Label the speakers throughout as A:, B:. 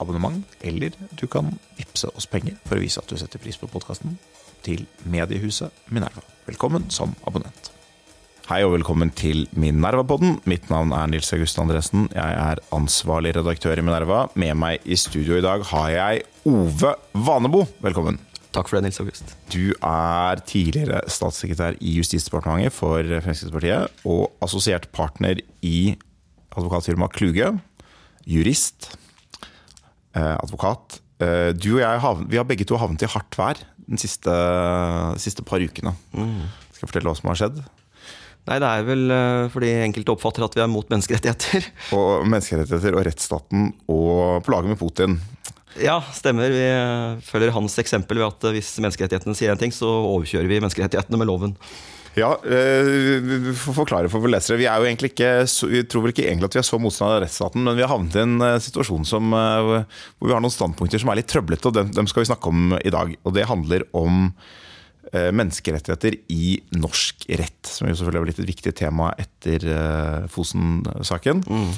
A: abonnement, eller du kan vippse oss penger for å vise at du setter pris på podkasten, til mediehuset Minerva. Velkommen som abonnent. Hei og velkommen til Minerva-podden. Mitt navn er Nils August Andresen. Jeg er ansvarlig redaktør i Minerva. Med meg i studio i dag har jeg Ove Vanebo. Velkommen.
B: Takk for det, Nils August.
A: Du er tidligere statssekretær i Justisdepartementet for Fremskrittspartiet og assosiert partner i advokatfirmaet Kluge. Jurist. Eh, advokat. Eh, du og jeg vi har begge to havnet i hardt vær de siste, siste, par ukene. Mm. Skal jeg fortelle hva som har skjedd?
B: Nei, det er vel uh, fordi enkelte oppfatter at vi er mot menneskerettigheter.
A: Og menneskerettigheter og rettsstaten og på laget med Putin.
B: Ja, stemmer. Vi følger hans eksempel ved at hvis menneskerettighetene sier en ting, så overkjører vi menneskerettighetene med loven.
A: Ja, eh, å forklare for lesere. Vi er jo egentlig ikke, vi tror vel ikke egentlig at vi er så motstandere av rettsstaten, men vi har havnet i en eh, situasjon som, hvor vi har noen standpunkter som er litt trøblete, og dem, dem skal vi snakke om i dag. Og det handler om Eh, menneskerettigheter i norsk rett, som jo selvfølgelig har blitt et viktig tema etter uh, Fosen-saken. Mm.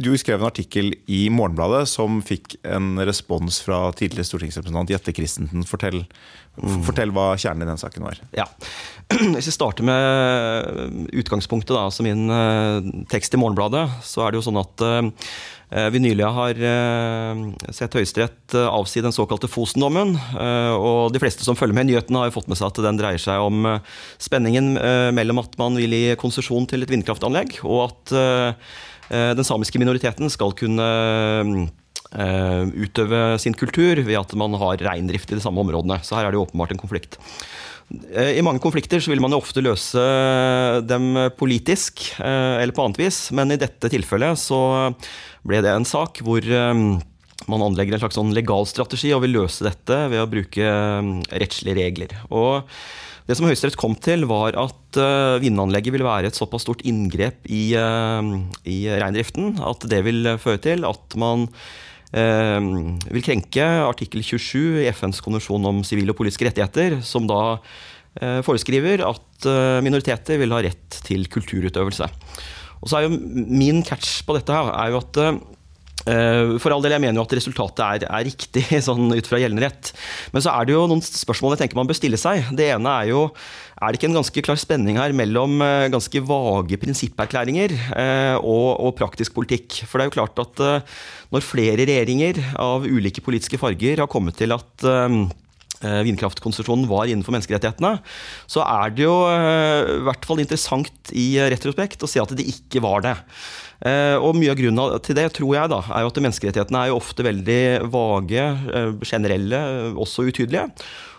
A: Du skrev en artikkel i Morgenbladet som fikk en respons fra tidligere stortingsrepresentant Jette Christensen. Fortell, mm. fortell, hva kjernen i den saken var.
B: Ja. Hvis vi starter med utgangspunktet, da, altså min tekst i Morgenbladet, så er det jo sånn at Eh, vi nylig har eh, sett Høyesterett eh, avsi den såkalte Fosen-dommen. Og de fleste som følger med i nyhetene, har fått med seg at den dreier seg om spenningen mellom at man vil gi konsesjon til et vindkraftanlegg, og at den samiske minoriteten skal kunne utøve sin kultur ved at man har reindrift i de samme områdene. Så her er det jo åpenbart en konflikt. I mange konflikter så vil man jo ofte løse dem politisk eller på annet vis, men i dette tilfellet så ble det en sak hvor um, man anlegger en slags sånn legal strategi og vil løse dette ved å bruke um, rettslige regler. Og det som Høyesterett kom til, var at uh, vindanlegget vil være et såpass stort inngrep i, uh, i reindriften at det vil føre til at man eh, vil krenke artikkel 27 i FNs konvensjon om sivile og politiske rettigheter, som da eh, foreskriver at uh, minoriteter vil ha rett til kulturutøvelse. Og så er jo Min catch på dette her er jo at uh, for all del, Jeg mener jo at resultatet er, er, riktig sånn ut fra gjeldende rett. Men så er det jo noen spørsmål jeg tenker man bør stille seg. Det ene er jo er det ikke en ganske klar spenning her mellom uh, ganske vage prinsipperklæringer uh, og, og, praktisk politikk? For det er jo klart at når flere regjeringer av ulike politiske farger har kommet til at Eh, vindkraftkonsesjonen var innenfor menneskerettighetene, så er det jo eh, i hvert fall interessant i retrospekt å se at det ikke var det. Eh, og Mye av grunnen til det tror jeg da, er jo at menneskerettighetene er jo ofte veldig vage, generelle, også utydelige.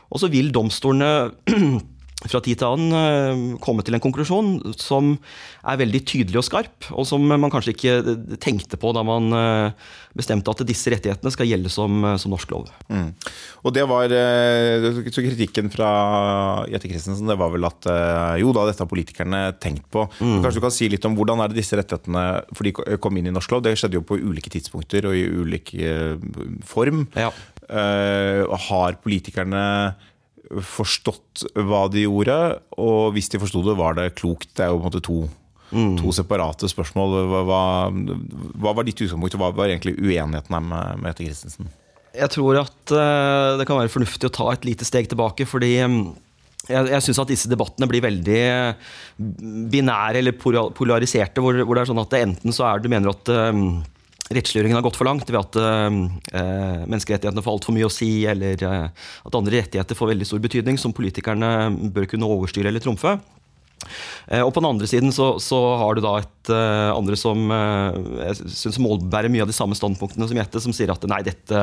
B: Og så vil domstolene fra tid til annen eh, komme til en konklusjon som er veldig tydelig og skarp, og som man kanskje ikke tenkte på da man eh, bestemte at disse rettighetene skal gjelde som, eh, som norsk lov. Mm.
A: Og det var, så Kritikken fra Jette Christensen det var vel at jo da, dette har politikerne tenkt på. Mm. Kanskje du kan si litt om Hvordan er det disse rettighetene for de kom inn i norsk lov? Det skjedde jo på ulike tidspunkter og i ulik form. Ja. Har politikerne forstått hva de gjorde, og hvis de forsto det, var det klokt? Det er jo på en måte to, mm. to separate spørsmål. Hva, hva, hva, var ditt utgangspunkt, og hva var egentlig uenigheten her med Mette Christensen?
B: Jeg tror at uh, det kan være fornuftig å ta et lite steg tilbake, fordi um, jeg, jeg syns at disse debattene blir veldig binære eller polariserte, hvor, hvor, det er sånn at enten så er du mener at um, rettsliggjøringen har gått for langt ved at eh, menneskerettighetene får altfor mye å si, eller eh, at andre rettigheter får veldig stor betydning, som politikerne bør kunne overstyre eller trumfe. Uh, og på den andre siden så, så har du da et andre som jeg synes målbærer mye av de samme standpunktene som Jette, som sier at nei, dette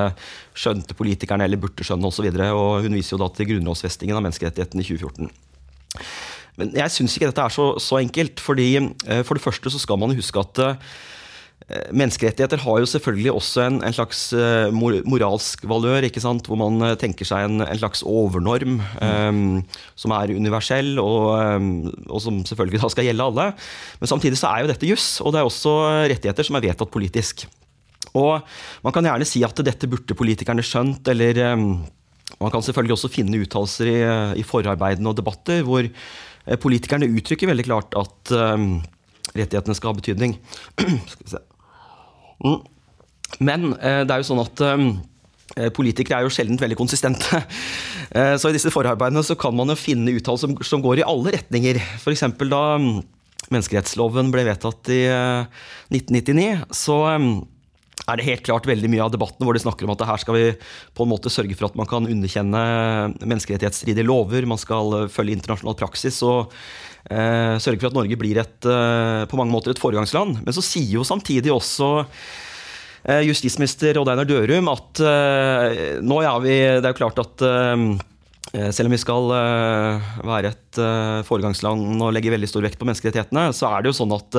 B: skjønte politikerne eller burde skjønne osv. Og, så og hun viser jo da til grunnlovfestingen av menneskerettighetene i 2014. Men jeg syns ikke dette er så, så enkelt. fordi For det første så skal man huske at Eh, menneskerettigheter har jo selvfølgelig også en, en slags uh, moralsk valør, ikke sant? hvor man uh, tenker seg en, en slags overnorm um, som er universell, og, um, og, som selvfølgelig da skal gjelde alle. Men samtidig så er jo dette juss, og det er også rettigheter som er vedtatt politisk. Og Man kan gjerne si at dette burde politikerne skjønt, eller um, man kan selvfølgelig også finne uttalelser i, i forarbeidene og debatter hvor politikerne uttrykker veldig klart at rettighetene skal ha betydning. skal vi se. Mm. Men eh, det er jo sånn at eh, eh, Politikere er jo sjelden veldig konsistente. Så i disse forarbeidene så kan man jo finne uttalelser som, går i alle retninger. F.eks. da mm, menneskerettsloven ble vedtatt i 1999, så mm, er det helt klart veldig mye av debatten hvor de snakker om at her skal vi på en måte sørge for at man kan underkjenne menneskerettighetsstridige lover, man skal følge internasjonal praksis og sørge for at Norge blir et, eh, på mange måter et foregangsland. Men så sier jo samtidig også eh, justisminister Odd Einar Dørum at eh, nå er vi Det er jo klart at eh, selv om vi skal være et foregangsland og legge veldig stor vekt på menneskerettighetene, så er det jo sånn at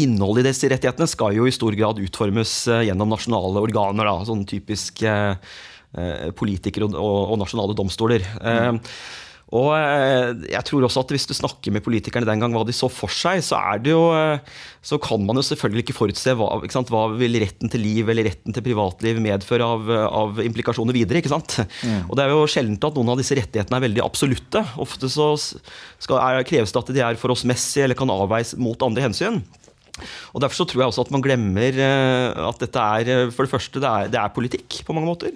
B: innholdet i disse rettighetene skal jo i stor grad utformes gjennom nasjonale organer. Da, sånn typisk politikere og, nasjonale domstoler. Mm. Og eh, jeg tror også at Hvis du snakker med politikerne den gang hva de så for seg, så, det jo, eh, så kan man jo selvfølgelig ikke forutse hva, ikke sant, hva vil retten til liv eller retten til privatliv medføre av, av implikasjoner videre. ikke sant? Mm. Og Det er jo sjelden at noen av disse rettighetene er veldig absolutte. Ofte så skal, er, kreves det at de er forholdsmessige eller kan avveies mot andre hensyn. Og Derfor så tror jeg også at man glemmer eh, at dette er for det første, det er, det er politikk på mange måter.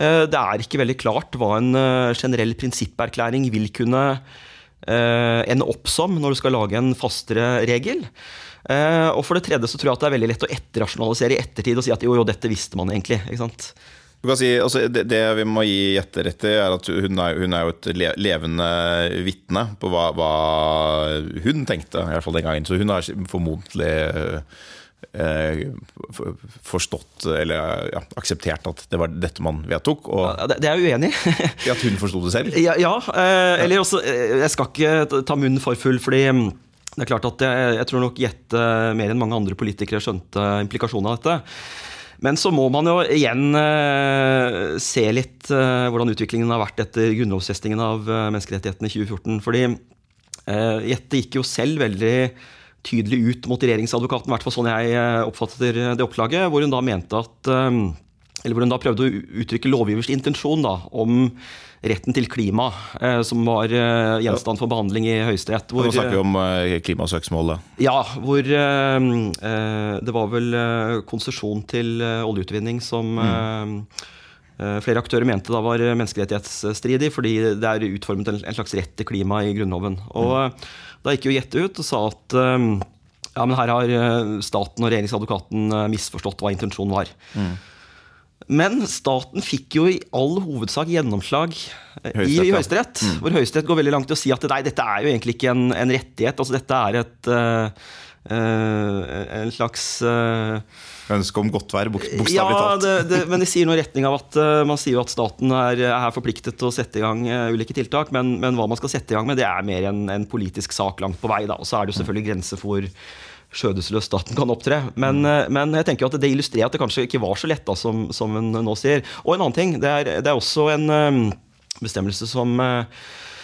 B: Eh, det er ikke veldig klart hva en eh, generell prinsipperklæring vil kunne eh, ende opp som når du skal lage en fastere regel. Og for det tredje så tror jeg at det er veldig lett å etterrasjonalisere i ettertid og si at jo, jo, dette visste man egentlig. ikke sant?
A: Si, altså, det, det, vi må gi Jette rett i, er at hun er, hun er jo et levende vitne på hva, hva, hun tenkte, i fall den gangen. Så hun har formodentlig forstått eller ja, akseptert at det var dette man vedtok.
B: Ja, det, er jeg uenig i.
A: at hun forsto det selv?
B: Ja, ja eh, eller også eh, Jeg skal ikke ta munnen for full, fordi mm, det er klart at jeg, jeg tror nok Jette mer enn mange andre politikere skjønte implikasjonen av dette. Men så må man jo igjen se litt hvordan utviklingen har vært etter grunnlovfestingen av menneskerettighetene i 2014. Fordi Jette gikk jo selv veldig tydelig ut mot regjeringsadvokaten, i hvert fall sånn jeg eh, oppfatter det opplaget, hvor hun da mente at eh, eller hvor hun da prøvde å uttrykke lovgivers intensjon da, om retten til klima, eh, som var eh, gjenstand for behandling i Høyesterett.
A: Nå snakker vi om eh, klimasøksmålet?
B: Ja, hvor eh, det var vel konsesjon til oljeutvinning som mm. Flere aktører mente da var menneskerettighetsstridig, fordi det er utformet en slags rett til klima i Grunnloven. Og mm. Da gikk jo Jette ut og sa at um, ja, men her har uh, staten og regjeringsadvokaten uh, misforstått hva intensjonen var. Mm. Men staten fikk jo i all hovedsak gjennomslag uh, i, i Høyesterett. Mm. Hvor Høyesterett går veldig langt i å si at nei, dette er jo egentlig ikke en, en rettighet. altså Dette er et, en slags
A: ønske om godt vær, bokstavelig
B: ja, talt. Det, det, men de sier noe i retning av at uh, man sier jo at staten er, er forpliktet til å sette i gang uh, ulike tiltak, men, men, hva man skal sette i gang med, det er mer en, en politisk sak langt på vei. Da. Og så er det jo selvfølgelig grenser for skjødesløs staten kan opptre. Men, uh, men, jeg tenker at det illustrerer at det kanskje ikke var så lett, da, som, som en nå sier. Og en annen ting, det er, det er også en bestemmelse som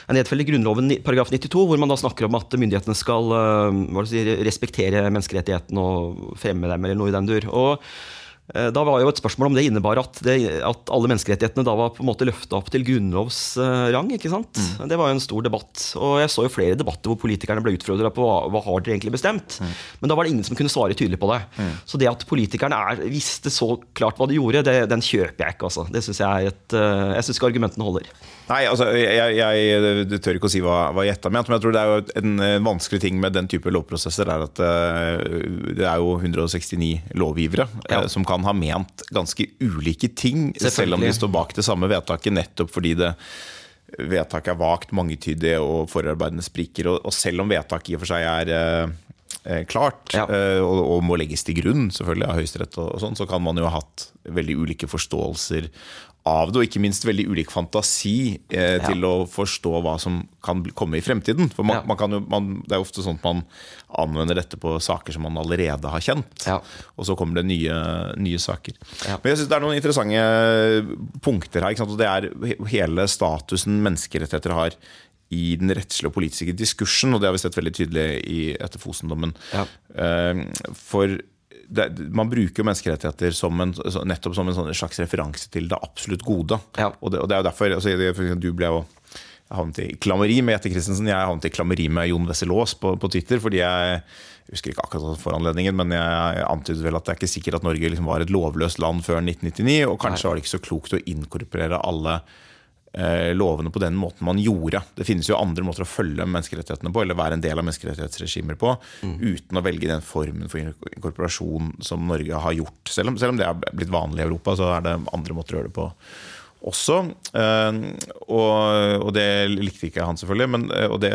B: er nedfelt i Grunnloven paragraf 92, hvor man da snakker om at myndighetene skal uh, si, respektere menneskerettighetene og fremme dem, eller noe i den dur. Og uh, da var jo et spørsmål om det innebar at, det, at alle menneskerettighetene da var på en måte løfta opp til grunnlovsrang. ikke sant? Mm. Det var jo en stor debatt. Og jeg så jo flere debatter hvor politikerne ble utfordra på hva, hva har dere egentlig bestemt. Mm. Men da var det ingen som kunne svare tydelig på det. Mm. Så det at politikerne er, visste så klart hva de gjorde, det, den kjøper jeg ikke. altså. Det synes Jeg er et, jeg syns ikke argumentene holder.
A: Nei, altså, jeg, jeg, tør ikke å si hva, hva Jetta mente, men jeg tror det er jo en, en vanskelig ting med den type lovprosesser er at uh, det er jo 169 lovgivere eh, ja. som kan ha ment ganske ulike ting, selv om de står bak det samme vedtaket, nettopp fordi det vedtaket er vagt, mangetydig og forarbeidene spriker. Og, og, selv om vedtaket i og for seg er eh, klart,
B: Ja.
A: eh, og, og må legges til grunn selvfølgelig av Høyesterett, og, og sånn, så kan man jo ha hatt veldig ulike forståelser av det, og ikke minst veldig ulik fantasi eh,
B: Ja.
A: til å forstå hva som kan komme i fremtiden. For man,
B: Ja.
A: man kan jo, man, det er ofte sånn at man anvender dette på saker som man allerede har kjent.
B: Ja.
A: Og så kommer det nye, nye saker. Men jeg synes det er noen interessante punkter her. Og det er hele statusen menneskerettigheter har i den rettslige og politiske diskursen, og det har vi sett veldig tydelig i, etter Fosen-dommen.
B: Ja.
A: Eh, For det, man bruker jo menneskerettigheter som en, nettopp som en sånn slags referanse til det absolutt gode.
B: Ja.
A: Og, det, og det er jo derfor altså, det- Du ble jo jeg havnet i klammeri med Jette Christensen. Jeg havnet i klammeri med Jon Wessel Aas på, på Twitter. fordi jeg jeg husker ikke akkurat foranledningen, men jeg antydet vel at det er ikke sikkert at Norge liksom var et lovløst land før 1999. Og kanskje
B: Nei.
A: var det ikke så klokt å inkorporere alle lovene på den måten man gjorde. Det finnes jo andre måter å følge menneskerettighetene på, eller være en del av menneskerettighetsregimer på, uten å velge den formen for inkorporasjon som Norge har gjort. Selv om, selv om det er blitt vanlig i Europa, så er det andre måter å gjøre det på også. Eh, og, det likte ikke han, selvfølgelig. Men eh, det,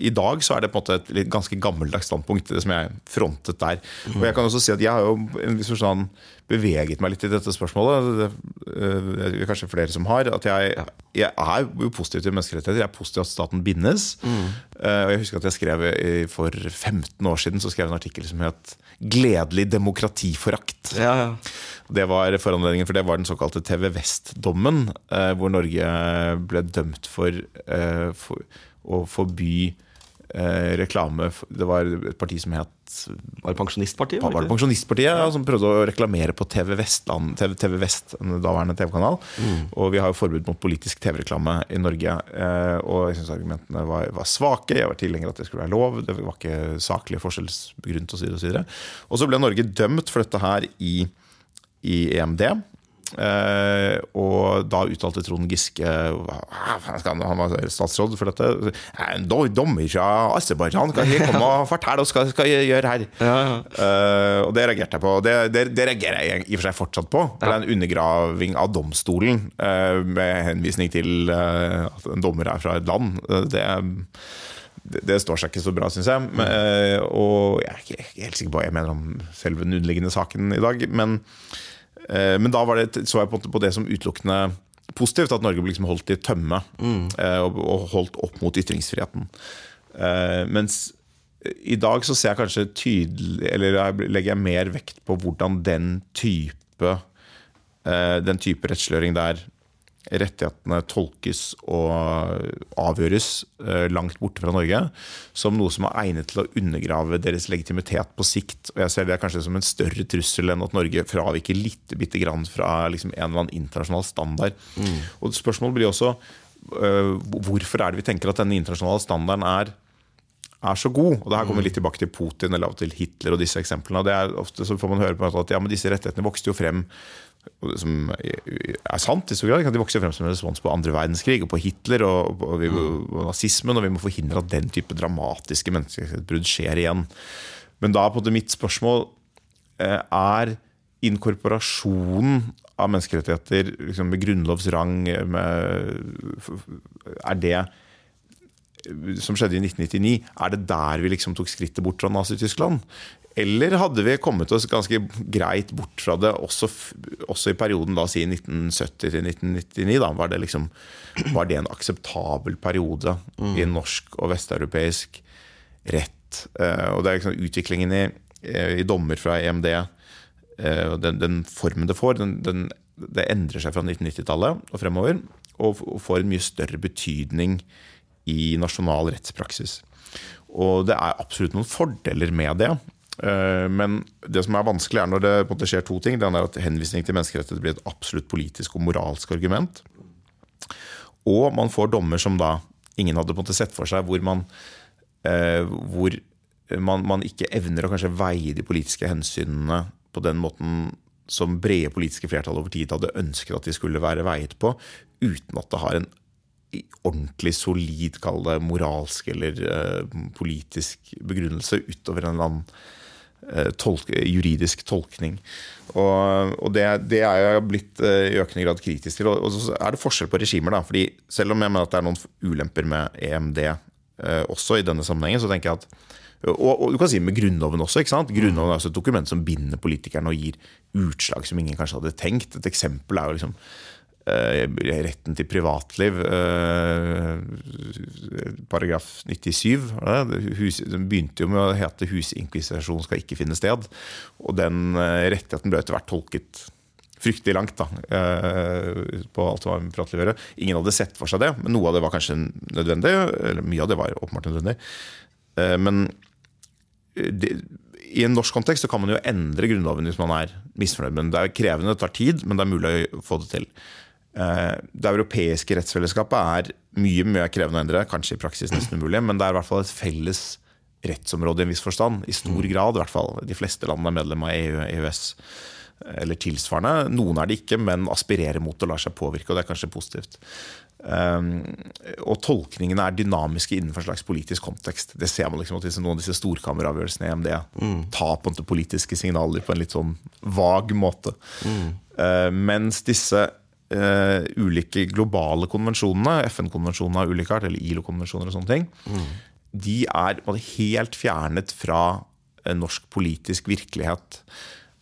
A: i dag så er det på en måte et ganske gammeldags standpunkt, det som jeg frontet der. Og jeg kan også si at jeg har jo en viss forstand beveget meg litt i dette spørsmålet. Det, eh, er kanskje flere som har. At jeg, jeg er jo positiv til menneskerettigheter. Jeg er positiv til at staten bindes. Mm. og jeg husker at jeg skrev for 15 år siden så skrev jeg en artikkel som het 'Gledelig demokratiforakt'.
B: Ja, ja.
A: Det var foranledningen, for det var den såkalte TV Vest-dommen, eh, hvor Norge ble dømt for, eh, for å forby eh, reklame. Det var et parti som het
B: Var det Pensjonistpartiet?
A: var det Pensjonistpartiet ja, som prøvde å reklamere på TV, Vestland, TV, TV Vest, en daværende TV-kanal. Og vi har jo forbud mot politisk TV-reklame i Norge. Eh, og jeg syns argumentene var, var svake. Jeg var tilhenger at det skulle være lov. Det var ikke saklig forskjellsgrunn osv. Og, så og så ble Norge dømt for dette her i, i EMD. Eh, og da uttalte Trond Giske "Hva faen skal Han var statsråd for dette. En do- dommer fra Aserbajdsjan kan ikke komme og fortelle oss hva vi skal gjøre her.
B: Ja, ja.
A: Eh, og det reagerte jeg på. Det, det, det reagerer jeg i og for seg fortsatt på. For Det er en undergraving av domstolen eh, med henvisning til at en dommer er fra et land. Det, det, står seg ikke så bra, syns jeg. Men, og jeg er ikke helt sikker på hva jeg mener om selve den underliggende saken i dag. Men, men da det, så jeg på, på det som utelukkende positivt, at Norge ble liksom holdt i tømme mm. og, holdt opp mot ytringsfriheten. Eh, mens i dag så ser jeg kanskje tydelig Eller legger jeg mer vekt på hvordan den type eh, Den type rettsliggjøring der rettighetene tolkes og avgjøres eh, langt borte fra Norge, som noe som er egnet til å undergrave deres legitimitet på sikt. Og jeg ser det kanskje som en større trussel enn at Norge fraviker litt bitte grann fra liksom en eller annen internasjonal standard. Og Spørsmålet blir også eh, hvorfor er det vi tenker at denne internasjonale standarden er er så god. Og det her kommer vi litt tilbake til Putin eller av og til Hitler og disse eksemplene. og det er Ofte så får man høre på at ja, men disse rettighetene vokste jo frem som er sant i stor grad. De vokste jo frem som en respons på andre verdenskrig og på Hitler og, og, og nazismen, og vi må forhindre at den type dramatiske menneskerettighetsbrudd skjer igjen. Men da på mitt spørsmål eh, er inkorporasjonen av menneskerettigheter liksom med grunnlovs rang Er det som skjedde i 1999, er det der vi liksom tok skrittet bort fra Nazi-Tyskland? Eller hadde vi kommet oss ganske greit bort fra det også, også i perioden da, si 1970 til 1999? Da, var, det liksom, var det en akseptabel periode i norsk og vesteuropeisk rett? Uh, og det er liksom utviklingen i, eh, i dommer fra EMD, uh, den, den formen det får, den, den, det endrer seg fra 1990-tallet og fremover, og, og får en mye større betydning i nasjonal rettspraksis. Og det er absolutt noen fordeler med det. Eh, Men det som er vanskelig, er når det måte skjer to ting. Det ene er at henvisning til menneskerettigheter blir et absolutt politisk og moralsk argument. Og man får dommer som da ingen hadde måte sett for seg, hvor man, eh, hvor man, man ikke evner å kanskje veie de politiske hensynene på den måten som brede politiske flertall over tid hadde ønsket at de skulle være veiet på, uten at det har en ordentlig solid, kall det moralsk eller eh, politisk begrunnelse utover en eller annen eh, tolk, juridisk tolkning. Og, og det, det er jeg blitt eh, i økende grad kritisk til. Og, og så er det forskjell på regimer. da, fordi Selv om jeg mener at det er noen ulemper med EMD eh, også i denne sammenhengen, så tenker jeg at Og, og, du kan si med Grunnloven også. ikke sant? Grunnloven er også et dokument som binder politikerne og gir utslag som ingen kanskje hadde tenkt. Et eksempel er jo liksom retten til privatliv, eh, paragraf 97. Hus, den begynte jo med å hete 'husinkvisisjon skal ikke finne sted'. Og den eh, rettigheten ble etter hvert tolket fryktelig langt da, eh, på alt hva med privatliv å gjøre. Ingen hadde sett for seg det, men noe av det var kanskje nødvendig. Eller mye av det var åpenbart nødvendig. Eh, men det, i en norsk kontekst så kan man jo endre Grunnloven hvis man er misfornøyd. Men det er krevende, det tar tid, men det er mulig å få det til. Eh, det europeiske rettsfellesskapet er mye mye krevende å endre, kanskje i praksis nesten umulig, men det er i hvert fall et felles rettsområde i en viss forstand. I stor grad, i hvert fall. De fleste landene er medlem av EU, EØS eller tilsvarende. Noen er det ikke, men aspirerer mot å la seg påvirke, og det er kanskje positivt. Um, og tolkningene er dynamiske innenfor en slags politisk kontekst. Det ser man liksom at Noen av disse storkammeravgjørelsene i EMD mm. tar på politiske signaler på en litt sånn vag måte. Mm. Uh, mens disse uh, ulike globale konvensjonene, FN-konvensjoner av ulike art, eller ILO-konvensjoner og sånne ting, mm. de er helt fjernet fra norsk politisk virkelighet.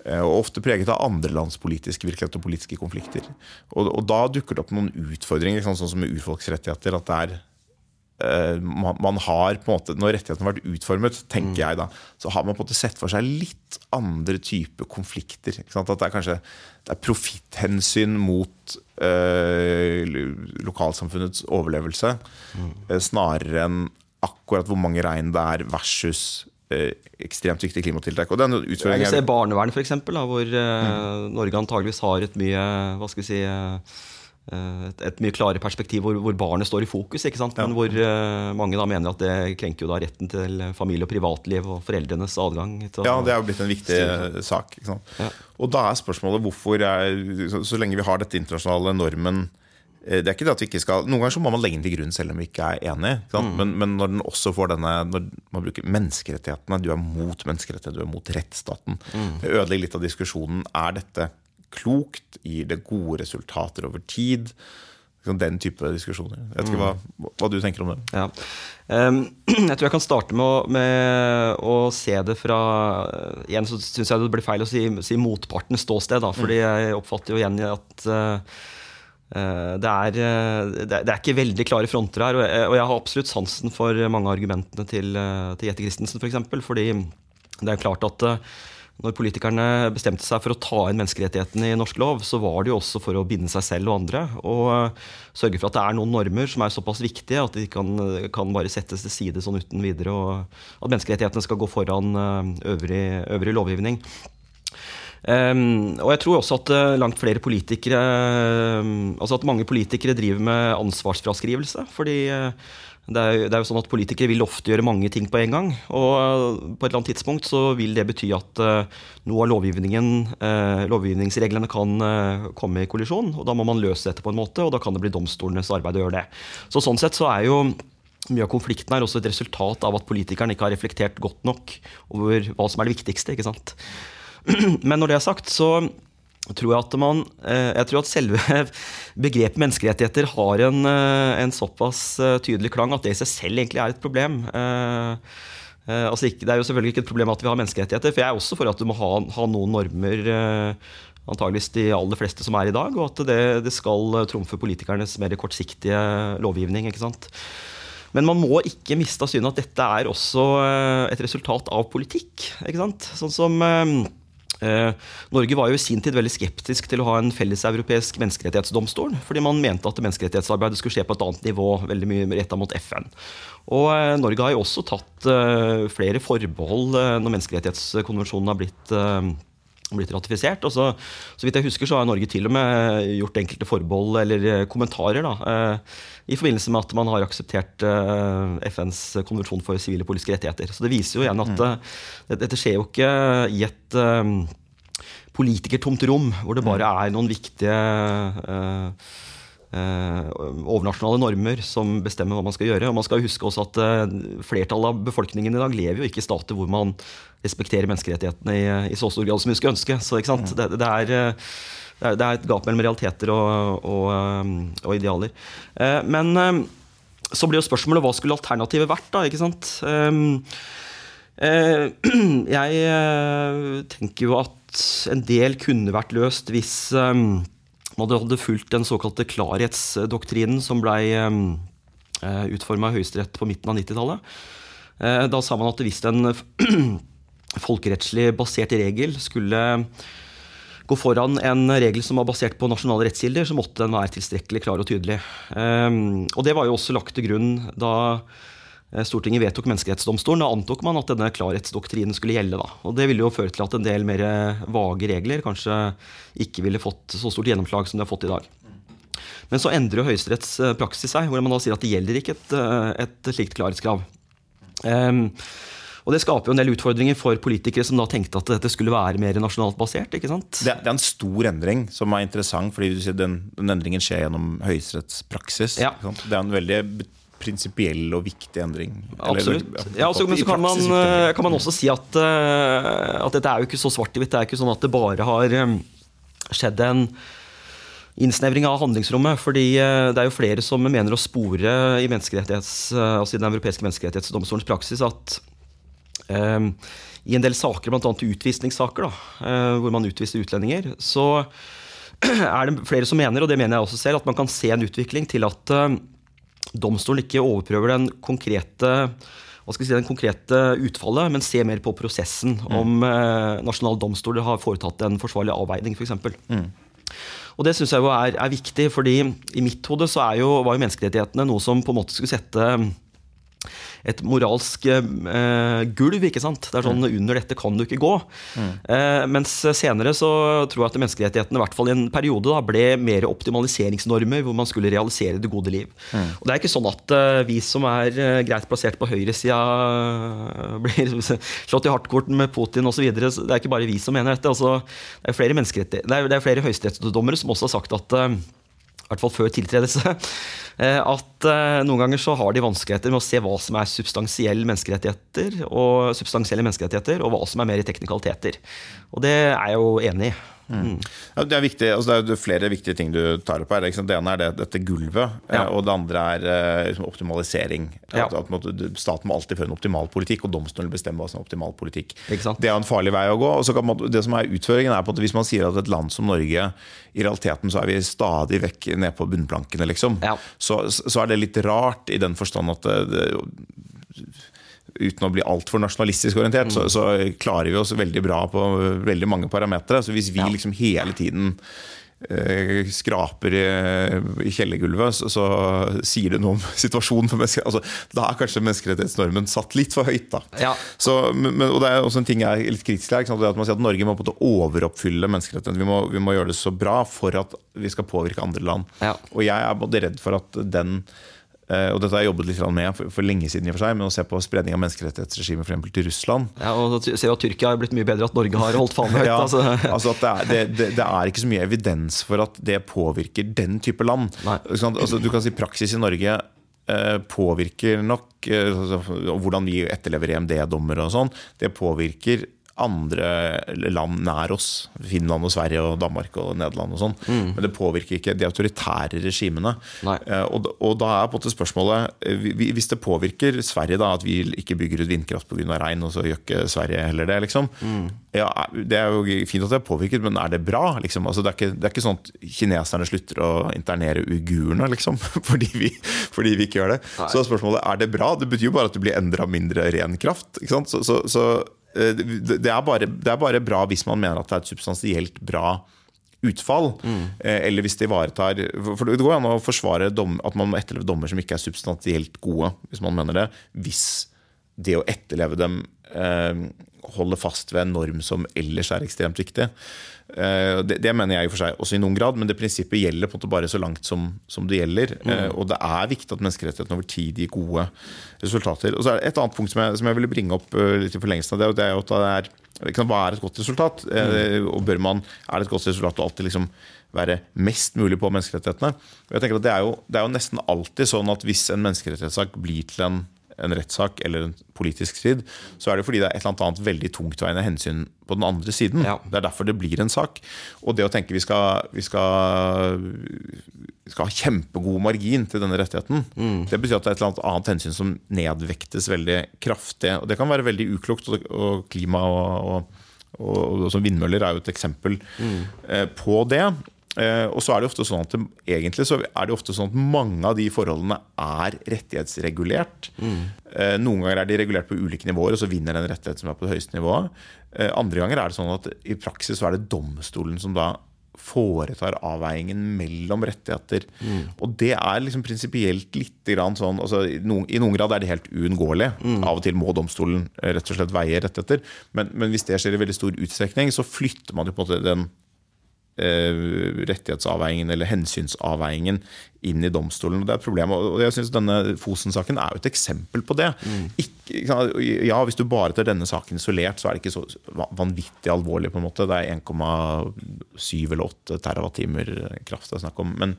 A: Eh, og ofte preget av andre lands politiske virkelighet og politiske konflikter. Og, og da dukker det opp noen utfordringer, sånn som med urfolksrettigheter. at det er man, man, har på en måte, Når rettighetene har vært utformet, tenker mm. jeg da, så har man på en måte sett for seg litt andre typer konflikter. At det er kanskje det er profitthensyn mot uh, lokalsamfunnets overlevelse, mm. uh, snarere enn akkurat hvor mange rein det er versus Eh, ekstremt viktige klimatiltak. Og den
B: utfordringen... Jeg ser barnevern, f.eks., hvor mm. Norge antageligvis har et mye hva skal vi si, et, et, mye klarere perspektiv hvor, hvor, barnet står i fokus. ikke sant? Men hvor uh, mange da mener at det krenker jo da retten til familie og privatliv og foreldrenes adgang. Til,
A: ja, det er jo blitt en viktig sak. ikke sant? Ja. Og da er spørsmålet hvorfor er, så, så lenge vi har dette internasjonale normen Eh, det er ikke det at vi ikke skal, Noen ganger så må man legge den til grunn selv om vi ikke er enig. Mm. Men, men, når den også får denne Når man bruker menneskerettighetene Du er mot menneskerettighetene, du er mot rettsstaten. Mm. Det ødelegger litt av diskusjonen. Er dette klokt? Gir det gode resultater over tid? Den type diskusjoner. Jeg vet ikke hva, hva du tenker om det.
B: Ja. Jeg tror jeg kan starte med å, med å se det fra Igjen så syns jeg det blir feil å si, si motpartens ståsted. Da, fordi mm. jeg oppfatter jo igjen at uh, Eh, det er, eh, det er, ikke veldig klare fronter her. Og jeg har absolutt sansen for mange av argumentene til, eh, til Jette Christensen f.eks. For fordi det er klart at når politikerne bestemte seg for å ta inn menneskerettighetene i norsk lov, så var det jo også for å binde seg selv og andre. Og sørge for at det er noen normer som er såpass viktige at de kan, kan bare settes til side sånn uten videre. Og at menneskerettighetene skal gå foran øvrig, øvrig lovgivning. Um, og jeg tror også at uh, langt flere politikere um, Altså at mange politikere driver med ansvarsfraskrivelse. Fordi uh, det, er, det, er, jo sånn at politikere vil ofte gjøre mange ting på en gang. Og uh, på et eller annet tidspunkt så vil det bety at noe av lovgivningsreglene kan komme i kollisjon. Og da må man løse dette på en måte, og da kan det bli domstolenes arbeid å gjøre det. Så sånn sett så er jo mye av konflikten er også et resultat av at politikeren ikke har reflektert godt nok over hva som er det viktigste. ikke sant? Men når det er sagt, så tror jeg at man eh, Jeg tror at selve begrepet menneskerettigheter har en, eh, en, såpass eh, tydelig klang at det i seg selv egentlig er et problem. Altså det er jo selvfølgelig ikke et problem at vi har menneskerettigheter, for jeg er også for at du må ha, ha noen normer antageligvis de aller fleste som er i dag, og at det, det skal trumfe politikernes mer kortsiktige lovgivning. ikke sant? Men man må ikke miste av syne at dette er også et resultat av politikk. ikke sant? Sånn som Norge var jo i sin tid veldig skeptisk til å ha en felleseuropeisk menneskerettighetsdomstol, fordi man mente at menneskerettighetsarbeidet skulle skje på et annet nivå, veldig mye retta mot FN. Og eh, Norge har jo også tatt eh, flere forbehold når menneskerettighetskonvensjonen har blitt blitt ratifisert. Og så, så vidt jeg husker, så har Norge til og med gjort enkelte forbehold eller kommentarer da, i forbindelse med at man har akseptert FNs konvensjon for sivile politiske rettigheter. Så det viser jo igjen at mm. dette skjer jo ikke i et politikertomt rom, hvor det bare er noen viktige overnasjonale normer som bestemmer hva man skal gjøre. Og man skal huske også at uh, Flertallet av befolkningen i dag lever jo ikke i stater hvor man respekterer menneskerettighetene i, i så stor grad som vi skulle ønske. Så det, det, er, det, er, et gap mellom realiteter og, og, og idealer. men så blir jo spørsmålet hva skulle alternativet vært? da, ikke sant? Eh, jeg eh, tenker jo at en del kunne vært løst hvis eh, man hadde fulgt den såkalte klarhetsdoktrinen som blei utforma i Høyesterett på midten av 90-tallet. Da sa man at hvis en folkerettslig basert regel skulle gå foran en regel som var basert på nasjonale rettskilder, så måtte den være tilstrekkelig klar og tydelig. Og det var jo også lagt til grunn da Eh, Stortinget vedtok Menneskerettsdomstolen, da antok man at denne klarhetsdoktrinen skulle gjelde. Da. Og Det ville jo føre til at en del mer eh, vage regler kanskje ikke ville fått så stort gjennomslag som de har fått i dag. Men så endrer jo Høyesteretts eh, praksis seg, hvor man da sier at det gjelder ikke et, et slikt klarhetskrav. Um, og Det skaper jo en del utfordringer for politikere som da tenkte at dette skulle være mer nasjonalt basert. ikke sant?
A: Det, det er en stor endring som er interessant, fordi den, den endringen skjer gjennom Høyesteretts praksis. Ja. Det er en veldig prinsipiell og viktig endring.
B: Absolutt. Eller, ja, altså, men så kan man, eh, kan man, også si at, uh, at dette er jo ikke så svart-hvitt. Det er ikke sånn at det bare har um, skjedd en innsnevring av handlingsrommet. fordi det er jo flere som mener å spore i, altså i den europeiske menneskerettighetsdomstolens praksis at um, i en del saker, bl.a. utvisningssaker, da, hvor man utviser utlendinger, så er det flere som mener, og det mener jeg også selv, at man kan se en utvikling til at domstolen ikke overprøver den konkrete hva skal si, den konkrete utfallet, men ser mer på prosessen. Mm. Om eh, nasjonal domstol har foretatt en forsvarlig avveining, f.eks. Mm. Og Det syns jeg er, er, viktig, fordi i mitt hode så jo, var jo menneskerettighetene noe som på en måte skulle sette et moralsk eh, gulv. ikke sant? Det er sånn mm. Under dette kan du ikke gå. Mm. Eh, mens senere så tror jeg at menneskerettighetene i hvert fall i en periode da, ble mer optimaliseringsnormer, hvor man skulle realisere det gode liv. Mm. Og Det er ikke sånn at eh, vi som er eh, greit plassert på høyresida, blir slått i hardkorten med Putin osv. Det er ikke bare vi som mener dette. Altså, det er flere, det er, det er flere høyesterettsdommere som også har sagt at eh, i hvert fall før tiltredelse, eh, at eh, noen ganger så har de vanskeligheter med å se hva som er substansielle menneskerettigheter, og substansielle menneskerettigheter, og hva som er mer i teknikaliteter. Og det er jeg jo enig i.
A: Mm. Ja, det, er viktig, altså det er flere viktige ting du tar opp her. Det ene er det, dette gulvet, eh, ja. og det andre er liksom, optimalisering. Ja. At, at, staten må alltid føre en optimal politikk, og domstolen bestemmer hva som er optimal politikk. Det er en farlig vei å gå. og man, det som er Utføringen er på at hvis man sier at et land som Norge i realiteten så er vi stadig vekk ned på bunnplankene, liksom, så, så, er det litt rart i den forstand at det, det uten å bli altfor nasjonalistisk orientert, mm. så, så, klarer vi oss veldig bra på veldig mange parametere. Så hvis vi liksom hele tiden eh, skraper i, kjellergulvet, så, så, sier det noe om situasjonen for mennesker. Altså, da er kanskje menneskerettighetsnormen satt litt for høyt. da. Ja. Så, men, og Det er også en ting jeg er litt kritisk til. At man sier at Norge må på en overoppfylle menneskerettighetene. Vi vi må gjøre det så bra for at vi skal påvirke andre land. Ja. Og jeg er både redd for at den Eh, og dette har jeg jobbet litt med for, for lenge siden, i og for seg, men å se på spredning av menneskerettighetsregimet f.eks. til Russland.
B: Ja, og ser at Tyrkia har blitt mye bedre, at Norge har holdt fanen høyt. ja,
A: altså. altså det, er, det, det, det, er, ikke så mye evidens for at det påvirker den type land. Altså, du kan si praksis i Norge eh, påvirker nok eh, altså, hvordan vi etterlever EMD-dommer og sånn. Det påvirker andre land nær oss. Finland og Sverige og Danmark og Nederland og sånn. Mm. Men det påvirker ikke de autoritære regimene. Eh, og, og, da er på en måte spørsmålet eh, Hvis det påvirker Sverige da at vi ikke bygger ut vindkraft pga. regn, og så gjør ikke Sverige heller det, liksom. Mm. Ja, det er jo fint at det er påvirket, men er det bra? Liksom? Altså, det, er ikke, det, er ikke, sånn at kineserne slutter å internere uigurene, liksom, fordi vi, fordi vi, ikke gjør det. Nei. Så spørsmålet er det bra. Det betyr jo bare at det blir enda mindre ren kraft. Så, så, så det er, bare, det er, bare, bra hvis man mener at det er et substansielt bra utfall. Mm. Eh, eller hvis det ivaretar For det går an å forsvare dom, at man må etterleve dommer som ikke er substansielt gode, hvis man mener det. Hvis det å etterleve dem eh, holder fast ved en norm som ellers er ekstremt viktig. Eh, det, det, mener jeg i og for seg også i noen grad, men det prinsippet gjelder på en måte bare så langt som, som det gjelder. Mm. Eh, og det er viktig at menneskerettighetene over tid gir gode resultater. Og så er det Et annet punkt som jeg, som jeg ville bringe opp eh, litt i forlengelsen av det, og det er jo at det er hva er et godt resultat? Mm. Og bør man, Er det et godt resultat å alltid liksom være mest mulig på menneskerettighetene? Og jeg tenker at det er, jo, det er jo nesten alltid sånn at hvis en menneskerettighetssak blir til en en rettssak eller en politisk strid, så er det fordi det er et eller annet veldig tungtveiende hensyn på den andre siden.
B: Ja.
A: Det er derfor det blir en sak. Og det å tenke vi skal, vi skal, vi skal ha kjempegod margin til denne rettigheten, det betyr at det er et eller annet annet hensyn som nedvektes veldig kraftig. Og det kan være veldig uklokt, og, klima og, og, og, og som vindmøller er jo et eksempel eh, på det. Eh, og så er det ofte sånn at egentlig så er det ofte sånn at mange av de forholdene er rettighetsregulert. Mm. noen ganger er de regulert på ulike nivåer, og så vinner den rettighet som er på det høyeste nivået. Eh, andre ganger er det sånn at i praksis så er det domstolen som da foretar avveiningen mellom rettigheter. Og det er liksom prinsipielt litt sånn altså, i, noen, I noen grad er det helt uunngåelig. Av og til må domstolen rett og slett veie rettigheter. Men, men hvis det skjer i veldig stor utstrekning, så flytter man jo på en måte den rettighetsavveiningen eller hensynsavveiningen inn i domstolen. og Det er et problem. og jeg synes Denne Fosen-saken er jo et eksempel på det. Mm. ikke ja, Hvis du bare tar denne saken isolert, så er det ikke så vanvittig alvorlig. på en måte. Det er 1,7 eller 8 terawattimer kraft det er snakk om. Men,